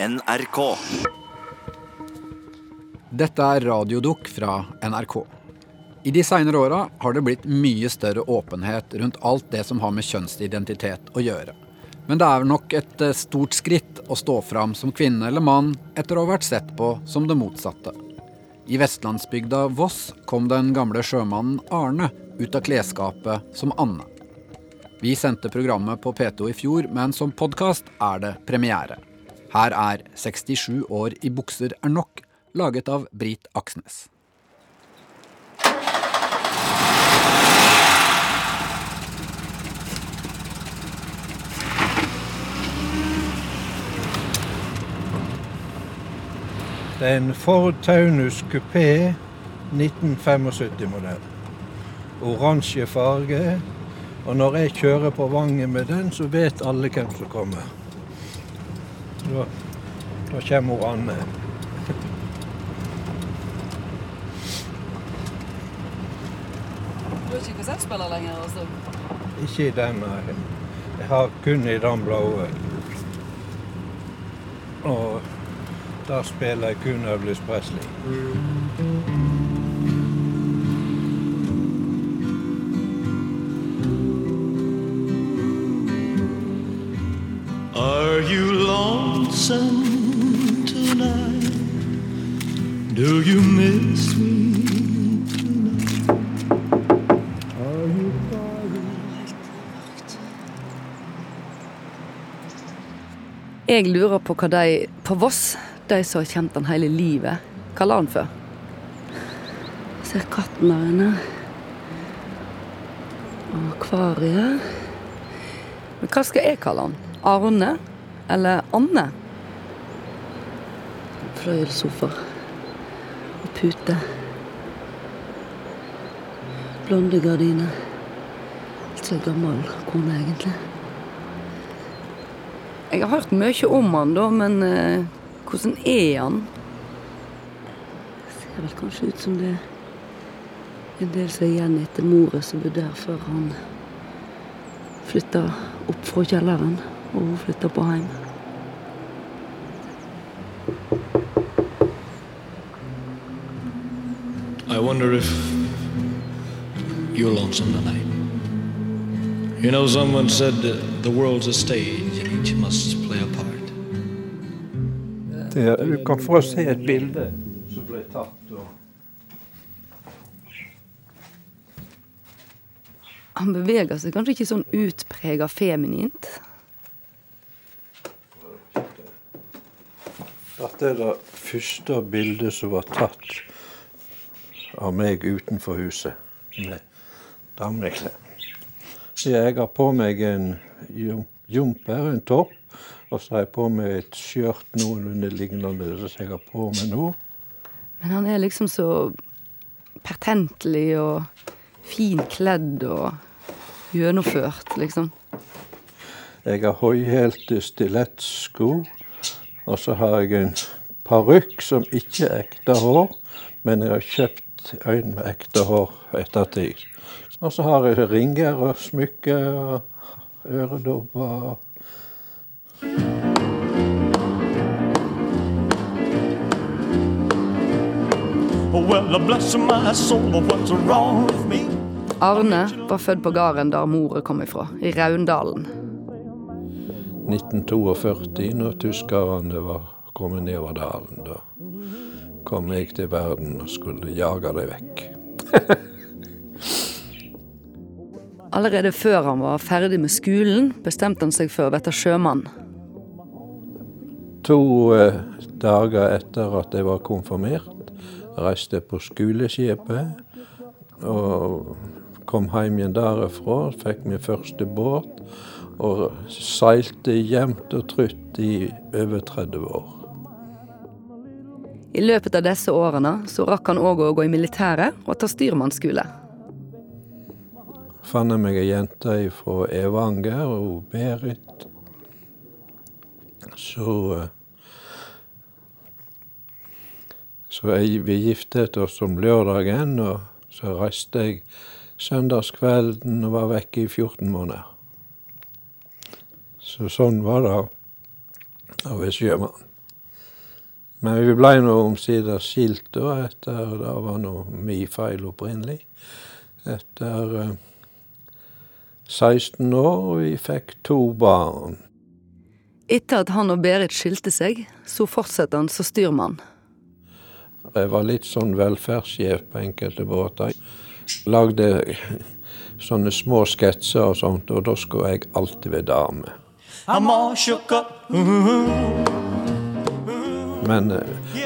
NRK. Dette er Radiodukk fra NRK. I de seinere åra har det blitt mye større åpenhet rundt alt det som har med kjønnsidentitet å gjøre. Men det er nok et eh, stort skritt å stå fram som kvinne eller mann etter å ha vært sett på som det motsatte. I vestlandsbygda Voss kom den gamle sjømannen Arne ut av klesskapet som Anne. Vi sendte programmet på P2 i fjor, men som podkast er det premiere. Her er 67 år i bukser er nok, laget av Brit Aksnes. Det er en Ford Taunus kupé 1975-modell. Oransje farge. Og når jeg kjører på Vangen med den, så vet alle hvem som kommer. Da, da kommer hun Anne. Du har ikke kassettspiller lenger, altså? Ikke i den, nei. Jeg har kun i den blå. Og der spiller jeg kun Elvis Presley. Lonesome tonight? Do you miss me tonight? Are you Jeg lurer på hva de på Voss, de som har kjent den hele livet, kaller han for. Ser katten der inne. Og akvariet. Men hva skal jeg kalle han? Arne? Eller Anne? Fløyelssofa Og pute. Blonde gardiner. Litt så gammel kone, egentlig. Jeg har hørt mye om han da, men eh, hvordan er han? Ser vel kanskje ut som det er en del som er igjen etter moret som bodde her før han flytta opp fra kjelleren, og hun flytta. I wonder if you're lonesome tonight. You know, someone said that the world's a stage and each must play a part. Det, du kan få se et bilde som ble tatt. Han beveger seg kanskje ikke sånn utprega feminint. Dette er det første bildet som var tatt av meg utenfor huset. Med dameklær. Så jeg har på meg en jumper, en topp, og så har jeg på meg et skjørt noenlunde lignende som jeg har på meg nå. Men han er liksom så pertentlig og finkledd og gjennomført, liksom. Jeg har høyhælte stilettsko, og så har jeg en parykk som ikke er ekte hår, men jeg har kjøpt en med ekte hår ettertid. Og så har jeg ringer og smykker og øredobber. Arne var født på gården der moren kom ifra, i Raundalen. 1942, når tyskerne var kommet nedover dalen, da kom jeg til verden og skulle jage dem vekk. Allerede før han var ferdig med skolen, bestemte han seg for å bli sjømann. To eh, dager etter at jeg var konfirmert, reiste jeg på skoleskipet. Og kom hjem igjen derifra, fikk min første båt. Og seilte jevnt og trutt i over 30 år. I løpet av disse årene så rakk han òg å gå i militæret og ta styrmannsskole. Fant jeg meg ei jente fra Evanger, og Berit. Så Så jeg, vi giftet oss om lørdagen, og så reiste jeg søndagskvelden og var vekke i 14 måneder. Så sånn var det å være sjømann. Men vi ble nå omsider skilt da, etter Det var nå min feil opprinnelig. Etter eh, 16 år, og vi fikk to barn. Etter at han og Berit skilte seg, så fortsetter han som styrmann. Jeg var litt sånn velferdssjef på enkelte båter. Lagde sånne små sketser og sånt, og da skulle jeg alltid være dame. I'm all shook up. Men eh,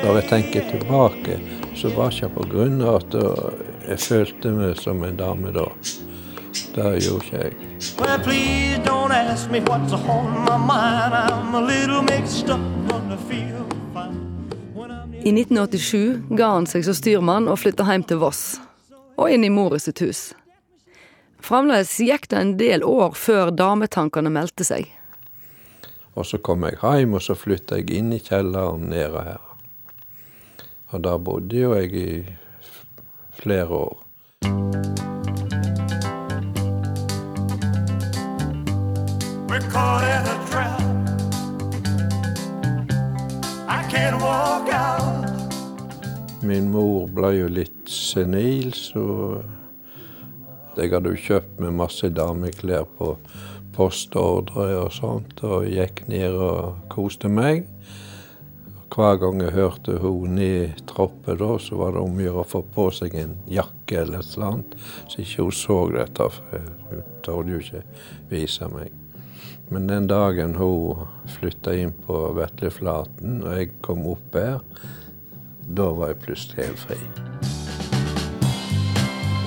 når jeg tenker tilbake, så var ikke på grunn av at eh, jeg følte meg som en dame da. Det gjorde ikke jeg. I 1987 ga han seg som styrmann og flytta hjem til Voss, og inn i Moris sitt hus. Fremdeles gikk det en del år før dametankene meldte seg. Og så kom jeg hjem, og så flytta jeg inn i kjelleren nede her. Og da bodde jo jeg i flere år. We're caught in a trap. I can't walk out. Min mor ble jo litt senil, så jeg hadde jo kjøpt meg masse dameklær på postordre og sånt, og gikk ned og koste meg. Hver gang jeg hørte hun ned trappa, så var det om å gjøre å få på seg en jakke eller et eller annet, så ikke hun så dette, for hun torde jo ikke vise meg. Men den dagen hun flytta inn på Vetleflaten, og jeg kom opp her, da var jeg plutselig helt fri.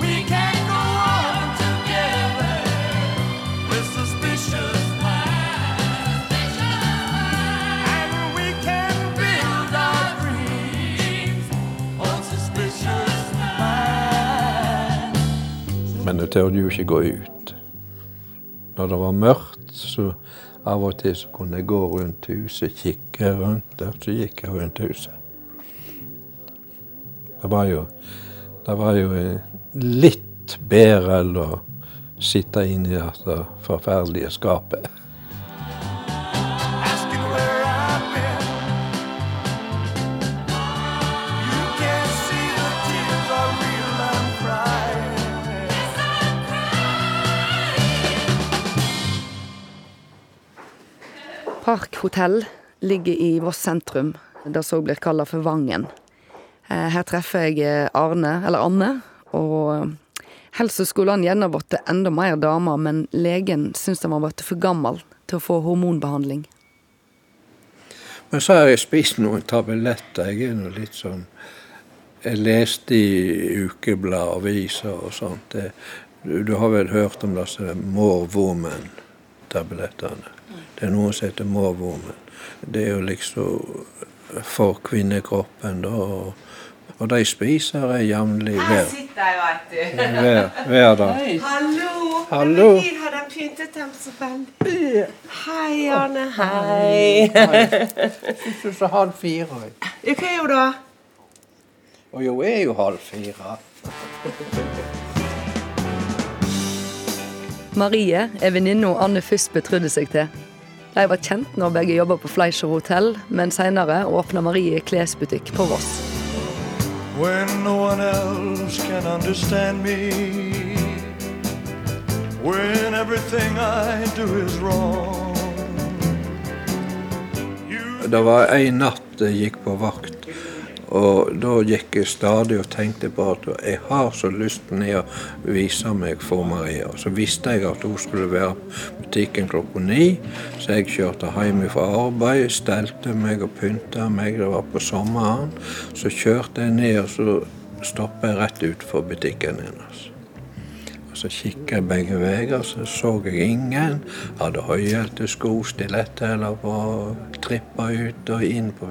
We can't jeg jo ikke gå ut. Når det var mørkt, så av og til så kunne jeg gå rundt huset, kikke rundt der, så gikk jeg rundt huset. Det var jo, det var jo eh, litt bedre enn å sitte inne i dette forferdelige skapet. Park hotell ligger i Voss sentrum, det som blir kalla for Vangen. Eh, Her treffer jeg eh, Arne, eller Anne, og eh, helst skulle han gjerne blitt enda mer dame, men legen syns han var blitt for gammel til å få hormonbehandling. Men så har jeg spist noen tabletter. Jeg er nå litt sånn Jeg leste i ukeblad, aviser og sånt. Du, har vel hørt om disse More Woman-tablettene? Det er noe som heter More Det er jo liksom for kvinnekroppen, da. Og, og de spiser jeg jevnlig Her sitter jeg, veit du. hver, hver dag. Hallo! Hallo. Hvor har de pyntet dem så veldig? Hei, Arne. Hei. Jeg du så halv fire. Hva er hun da? Og jo er jo halv fire. Marie er venninna Anne først betrodde seg til. De var kjent når begge jobba på Fleischer hotell, men seinere åpna Marie klesbutikk på Voss. When no one else can understand me. When everything I do is wrong. You Det var en natt jeg gikk på vakt, og da gikk jeg stadig og tenkte på at jeg har så lyst ned å vise meg for Maria. Så visste jeg at hun skulle være på butikken klokka ni, så jeg kjørte hjem fra arbeid, stelte meg og pynta meg. Det var på sommeren. Så kjørte jeg ned, og så stoppa jeg rett utenfor butikken hennes. Så kikket jeg begge veier, så så jeg ingen. Hadde høyhælte sko, stiletthæler var trippa ut og inn på.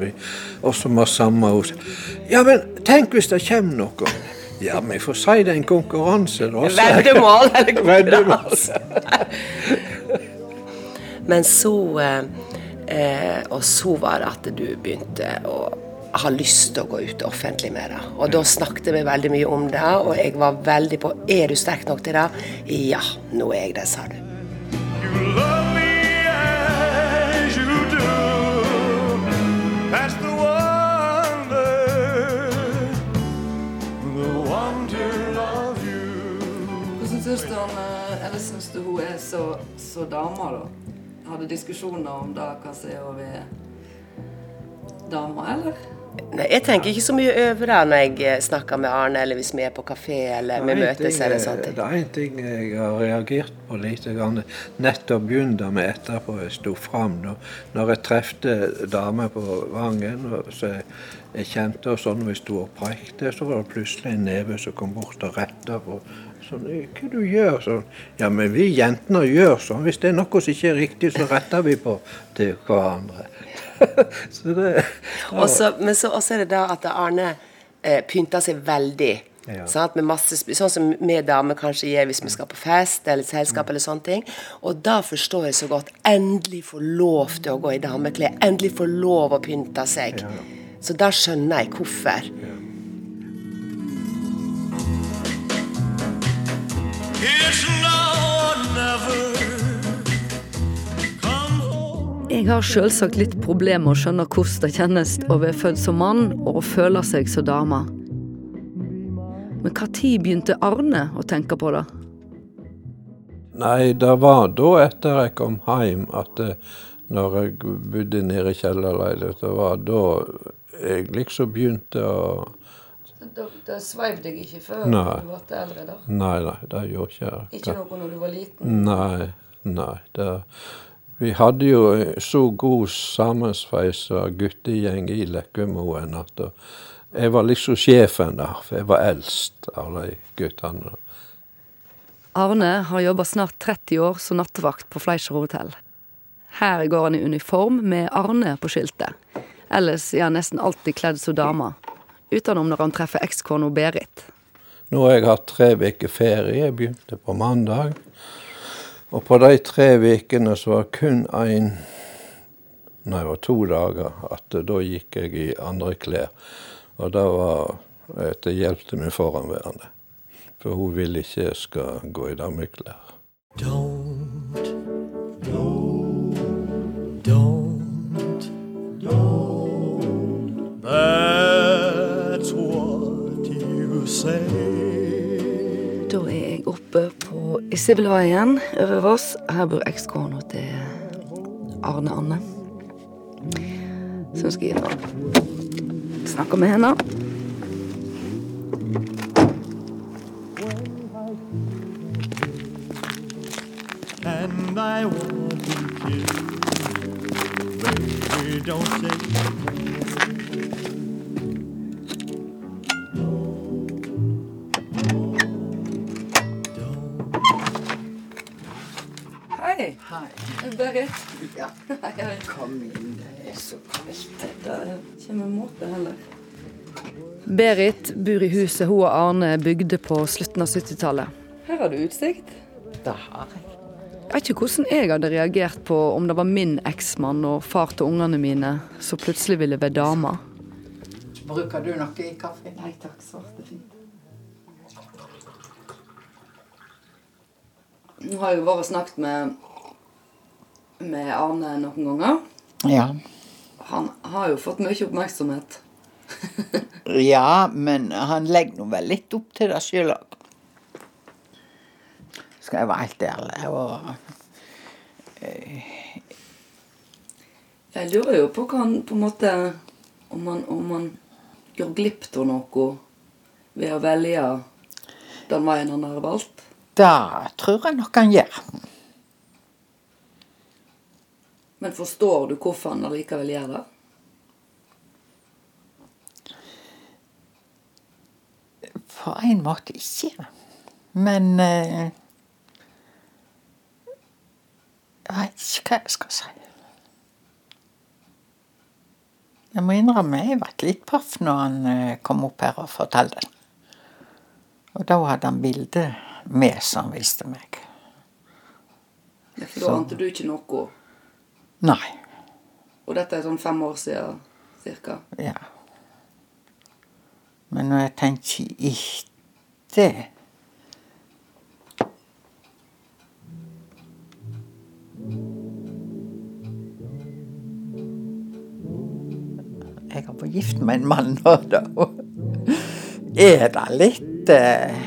Og så var samme hos Ja, men tenk hvis det kommer noe. Ja, men jeg får si det er en konkurranse, da. Veddemål eller konkurranse. Men så eh, eh, Og så var det at du begynte å har lyst til å gå ut offentlig med det. Og da snakket vi veldig mye om det, og jeg var veldig på Er du sterk nok til det? Ja, nå er jeg det, sa du. Eh, eller syns du hun er så, så dama. Hadde diskusjoner om det, hva som er over dama, eller? Nei, jeg tenker ikke så mye over det når jeg eh, snakker med Arne, eller hvis vi er på kafé eller vi møtes eller sånt. Det er en ting jeg har reagert på lite grann. Nettopp begynte med etterpå jeg sto fram. Når, jeg trefte damer på Vangen, så jeg, jeg kjente og sånn og vi sto og prekte, så var det plutselig en neve som kom bort og retta på. Sånn, hva du gjør sånn? Ja, men vi jentene gjør sånn. Hvis det er noe som ikke er riktig, så retter vi på til hverandre. så det ja. også, men så også er det da at Arne eh, pynter seg veldig. Ja. Med masse, sånn som vi damer kanskje gjør hvis vi skal på fest eller selskap. eller sånne ting. Og da forstår jeg så godt. Endelig få lov til å gå i dameklær. Endelig få lov å pynte seg. Så da skjønner jeg hvorfor. It's Jeg har selvsagt litt problemer med å skjønne hvordan det kjennes å være født som mann og å føle seg som dame. Men når begynte Arne å tenke på det? Nei, det var da etter jeg kom hjem at eh, når jeg bodde nede i kjellerleiligheten, det var da jeg liksom begynte å Det, sveiv deg ikke før Nei. du ble eldre? da? Nei, nei, det gjorde ikke jeg. Ikke noe når du var liten? Nei, nei. Det, vi hadde jo så god sammensveisa guttegjeng i Lekkemoen at da- jeg var liksom sjefen der, for jeg var eldst av de guttene. Arne har jobba snart 30 år som nattevakt på Fleischer hotell. Her går han i uniform med Arne på skiltet. Ellers er han nesten alltid kledd som dame. Utenom når han treffer ekskona Berit. Nå har jeg hatt tre uker ferie. Jeg begynte på mandag. Og på de tre ukene så var kun én Nei, det var to dager at da gikk jeg i andre klær. Og det var etter hjelp til min foranværende. For hun ville ikke jeg skal gå i dameklær. Don't, jeg oppe på Isabelveien over Voss. Her bor ekskona til Arne Anne. Så skal jeg snakke med henne. And I want you. Baby, don't say Berit. Ja, Hei, hei. kom inn. Det er så kaldt. Det kommer måte heller. Berit bor i huset hun og Arne bygde på slutten av 70-tallet. Her har du utsikt. Det har jeg. Jeg vet ikke hvordan jeg hadde reagert på om det var min eksmann og far til ungene mine som plutselig ville være dame. Bruker du noe i kaffen? Nei takk, svart er fint. Nå har jeg jo vært og snakket med, med Arne noen ganger. Ja. Han har jo fått mye oppmerksomhet. Ja, men han legger nå vel litt opp til det sjøl òg. Skal jeg være helt ærlig. Og Jeg lurer jo på hva han på en måte Om han, om han går glipp av noe ved å velge den veien han har valgt. det tror jeg nok han gjør. Men forstår du hvorfor han allikevel gjør det? På en måte ikke. Men eh, Jeg vet ikke hva jeg skal si. Jeg må innrømme jeg ble litt paff når han eh, kom opp her og fortalte det. Og da hadde han bildet med som han viste meg. Ja, For da ante du ikke noe. Nei. Og dette er sånn fem år siden cirka. Ja. Men når jeg tenker etter Jeg har vært gift med en mann nå, da. Er det litt eh,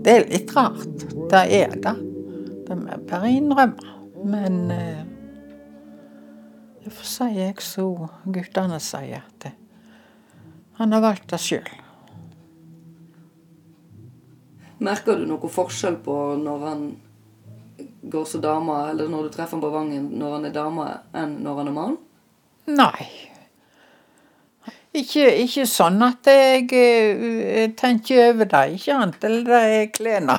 Det er litt rart. Det er det. Det må jeg bare innrømme. Men eh, sier jeg så guttene sier, at han har valgt det sjøl. Merker du noe forskjell på når han går som dame, eller når du treffer han på Vangen når han er dame, enn når han er mann? Nei. Ikke, ikke sånn at jeg eh, tenker over det. Ikke annet enn det er klærne.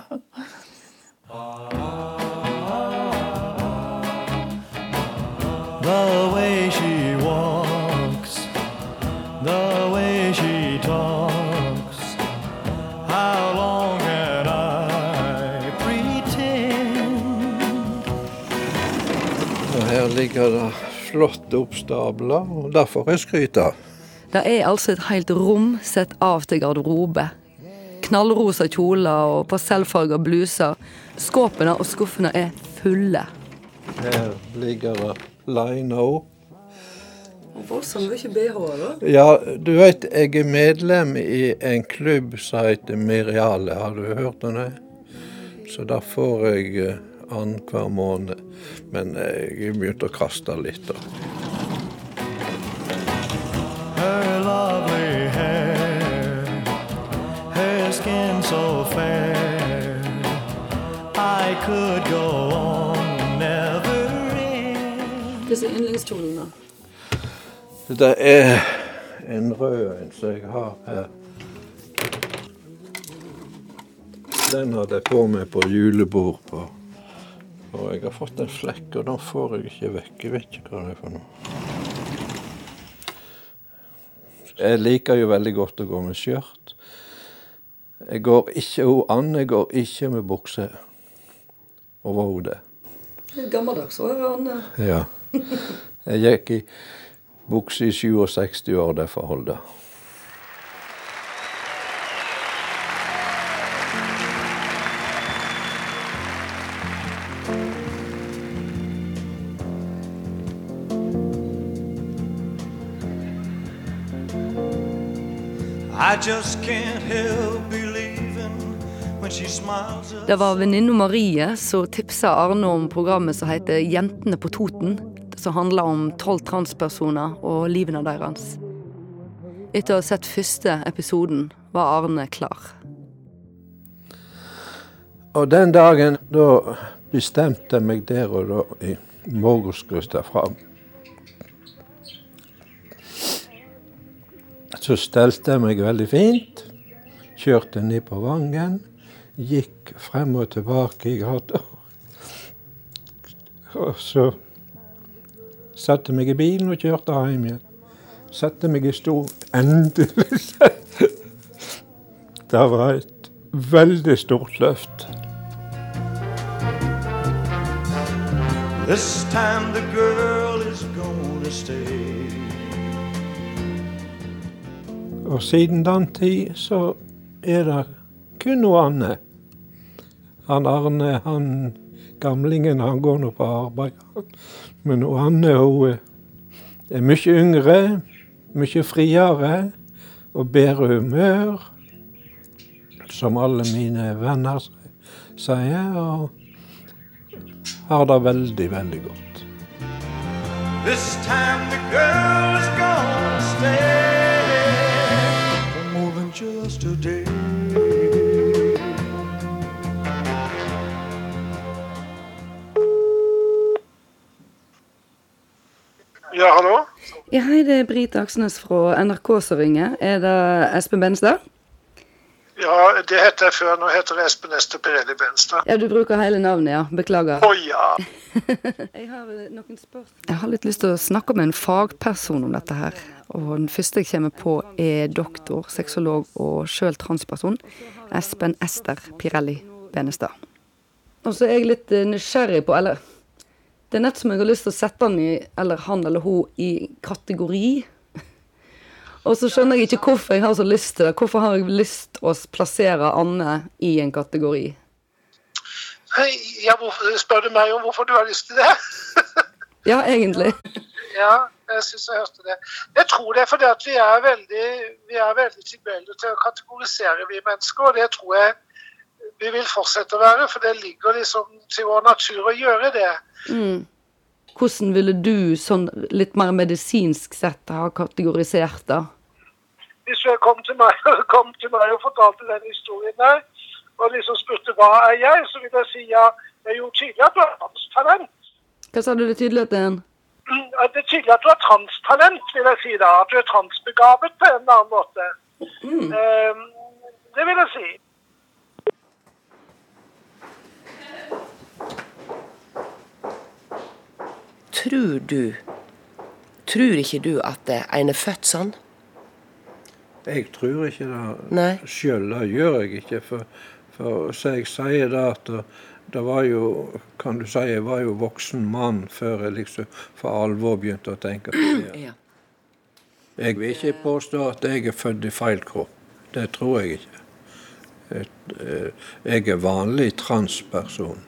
The way she walks, the way she talks. How long can I pretend? Og her ligger det flotte oppstabler, og derfor er skryta. Det er altså et helt rom sett av til garderobe. Knallrosa kjoler og pastellfarga bluser. Skåpene og skuffene er fulle. Her ligger det lina opp. Voldsomt mye BH-er, da. Ja, du vet, jeg er medlem i en klubb som heter Miriale. Har du hørt om det? Så da får jeg eh, annenhver måned. Men eh, jeg har begynt å kaste litt. da. Her lovely hair, her skin so fair. I could go er da? Det er en rød en som jeg har her. Den hadde jeg på meg på julebord på. Og jeg har fått en flekk, og den får jeg ikke vekk. Jeg vet ikke hva det er for noe. Jeg liker jo veldig godt å gå med skjørt. Jeg går ikke hun Anne går ikke med bukse overhodet. Gammeldags år, Anne. Ja. Jeg gikk i bukse i 67 år, derfor holder det. I just can't help believing when she smiles. at Det var venninna Marie som tipsa Arne om programmet som heter Jentene på Toten. Som handler om tolv transpersoner og livene deres. Etter å ha sett første episoden var Arne klar. Og den dagen, da bestemte jeg meg der og da i morgenskrysta fram. Så stelte jeg meg veldig fint. Kjørte ned på Vangen. Gikk frem og tilbake i gata. Og så satte meg i bilen og kjørte hjem igjen. Satte meg i stol. Endelig. Det var et veldig stort løft. This time the girl is gonna stay. Og siden den tid så er det kun noe annet. Han Arne, han gamlingen, han går nå på arbeid. Men Anne hun er mye yngre, mye friere og bedre humør. Som alle mine venner sier. Og har det veldig, veldig godt. This time the girl is gonna stay for more than just a day. Ja, hallo? Ja, hei, det er Brita Aksnes fra NRK som ringer. Er det Espen Benstad? Ja, det heter jeg før. Nå heter det Espen Ester Pirelli Benstad. Ja, du bruker hele navnet, ja. Beklager. Å ja. Jeg har eh, noen spørsmål. Jeg har litt lyst til å snakke med en fagperson om dette her. Og den første jeg kommer på, er doktor, sexolog og sjøl transperson. Espen Ester Pirelli Benestad. Og så er jeg litt eh, nysgjerrig på Eller det er nett som jeg har lyst til å sette han i, eller han eller hun, i kategori. Og så skjønner jeg ikke hvorfor jeg har så lyst til det. Hvorfor har jeg lyst til å plassere Anne i en kategori? Ja hvorfor, spør du meg om hvorfor du har lyst til det? Ja, egentlig. ja, jeg syns jeg hørte det. Jeg tror det er fordi at vi er veldig, vi er veldig tilbøyelige til å kategorisere, vi mennesker. Og det tror jeg vi vil fortsette å være, for det ligger liksom til vår natur å gjøre det. Mm. Hvordan ville du sånn litt mer medisinsk sett ha kategorisert det? Hvis du kom til meg, kom til meg og fortalte den historien der, og liksom spurte hva er jeg, så vil jeg si ja, det er jo tydelig at du har transtalent. Hva sa du det tydelig at det er Det er tydelig at du har transtalent, vil jeg si da. At du er transbegavet på en eller annen måte. Eh, det vil jeg si. Tror du Tror ikke du at en er født sånn? Jeg tror ikke det Nei. sjøl. Det gjør jeg ikke. For, for så jeg sier det at det, var jo Kan du si jeg var jo voksen mann før jeg liksom for alvor begynte å tenke på det. Ja. Jeg vil ikke påstå at jeg er født i feil kropp. Det tror jeg ikke. Eh, Jeg er vanlig transperson.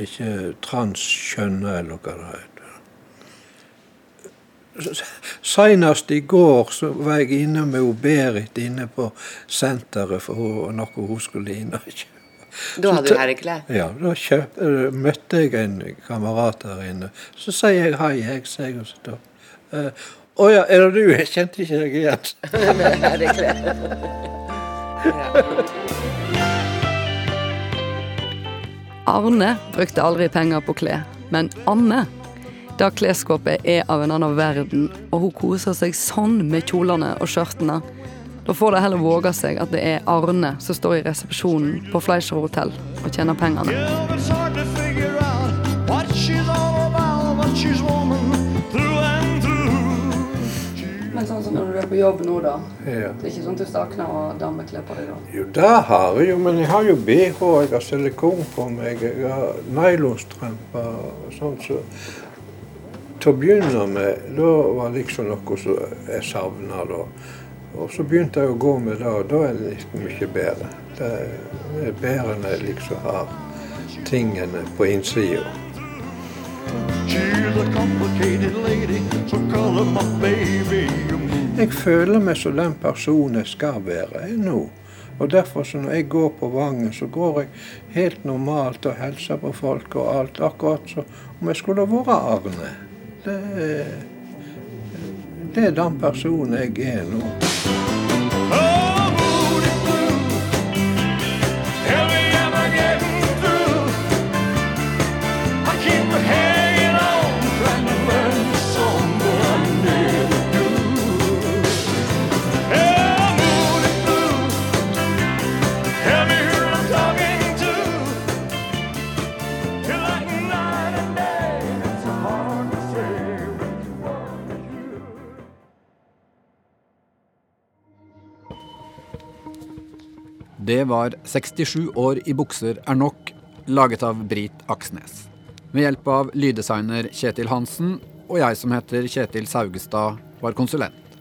Ikke transkjønna eller hva det heter. Senest i går så var jeg inne med Berit inne på senteret for hun- noe hun skulle inn og kjøpe. Da hadde du herreklær? Ja, da kjøp, eh, møtte jeg en kamerat der inne. Så sier jeg hei, jeg sier jeg og så. Eh, Å ja, er det du? Jeg kjente ikke deg igjen. Med herreklær. Arne brukte aldri penger på klær, men Anne da klesskåpet er av en annen verden, og hun koser seg sånn med kjolene og skjørtene. Da får det heller våge seg at det er Arne som står i resepsjonen på Fleischer hotell og tjener pengene. På jobb nå, da. Ja. Det er ikke sånn at du savner og damekler på deg da? Jo, det har jeg jo, men jeg har jo BH, jeg har silikon på meg, jeg har nylonstrømper og sånt. Så til å begynne med, da var liksom noe som jeg savna da. Og så begynte jeg å gå med det, og da er det liksom mye bedre. Det er bedre når jeg liksom har tingene på innsida. She's a complicated lady, so call her my baby. Jeg føler meg som den personen jeg skal være jeg nå. Og derfor så når jeg går på Vangen, så går jeg helt normalt og hilser på folk og alt, akkurat som om jeg skulle vært Arne. Det, det er den personen jeg er nå. Det var 67 år i bukser er nok, laget av Brit Aksnes. Med hjelp av lyddesigner Kjetil Hansen og jeg som heter Kjetil Saugestad, var konsulent.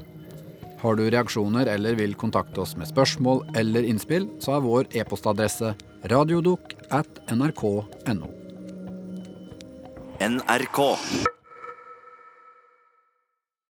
Har du reaksjoner eller vil kontakte oss med spørsmål eller innspill, så er vår e-postadresse radiodok at nrk.no. NRK.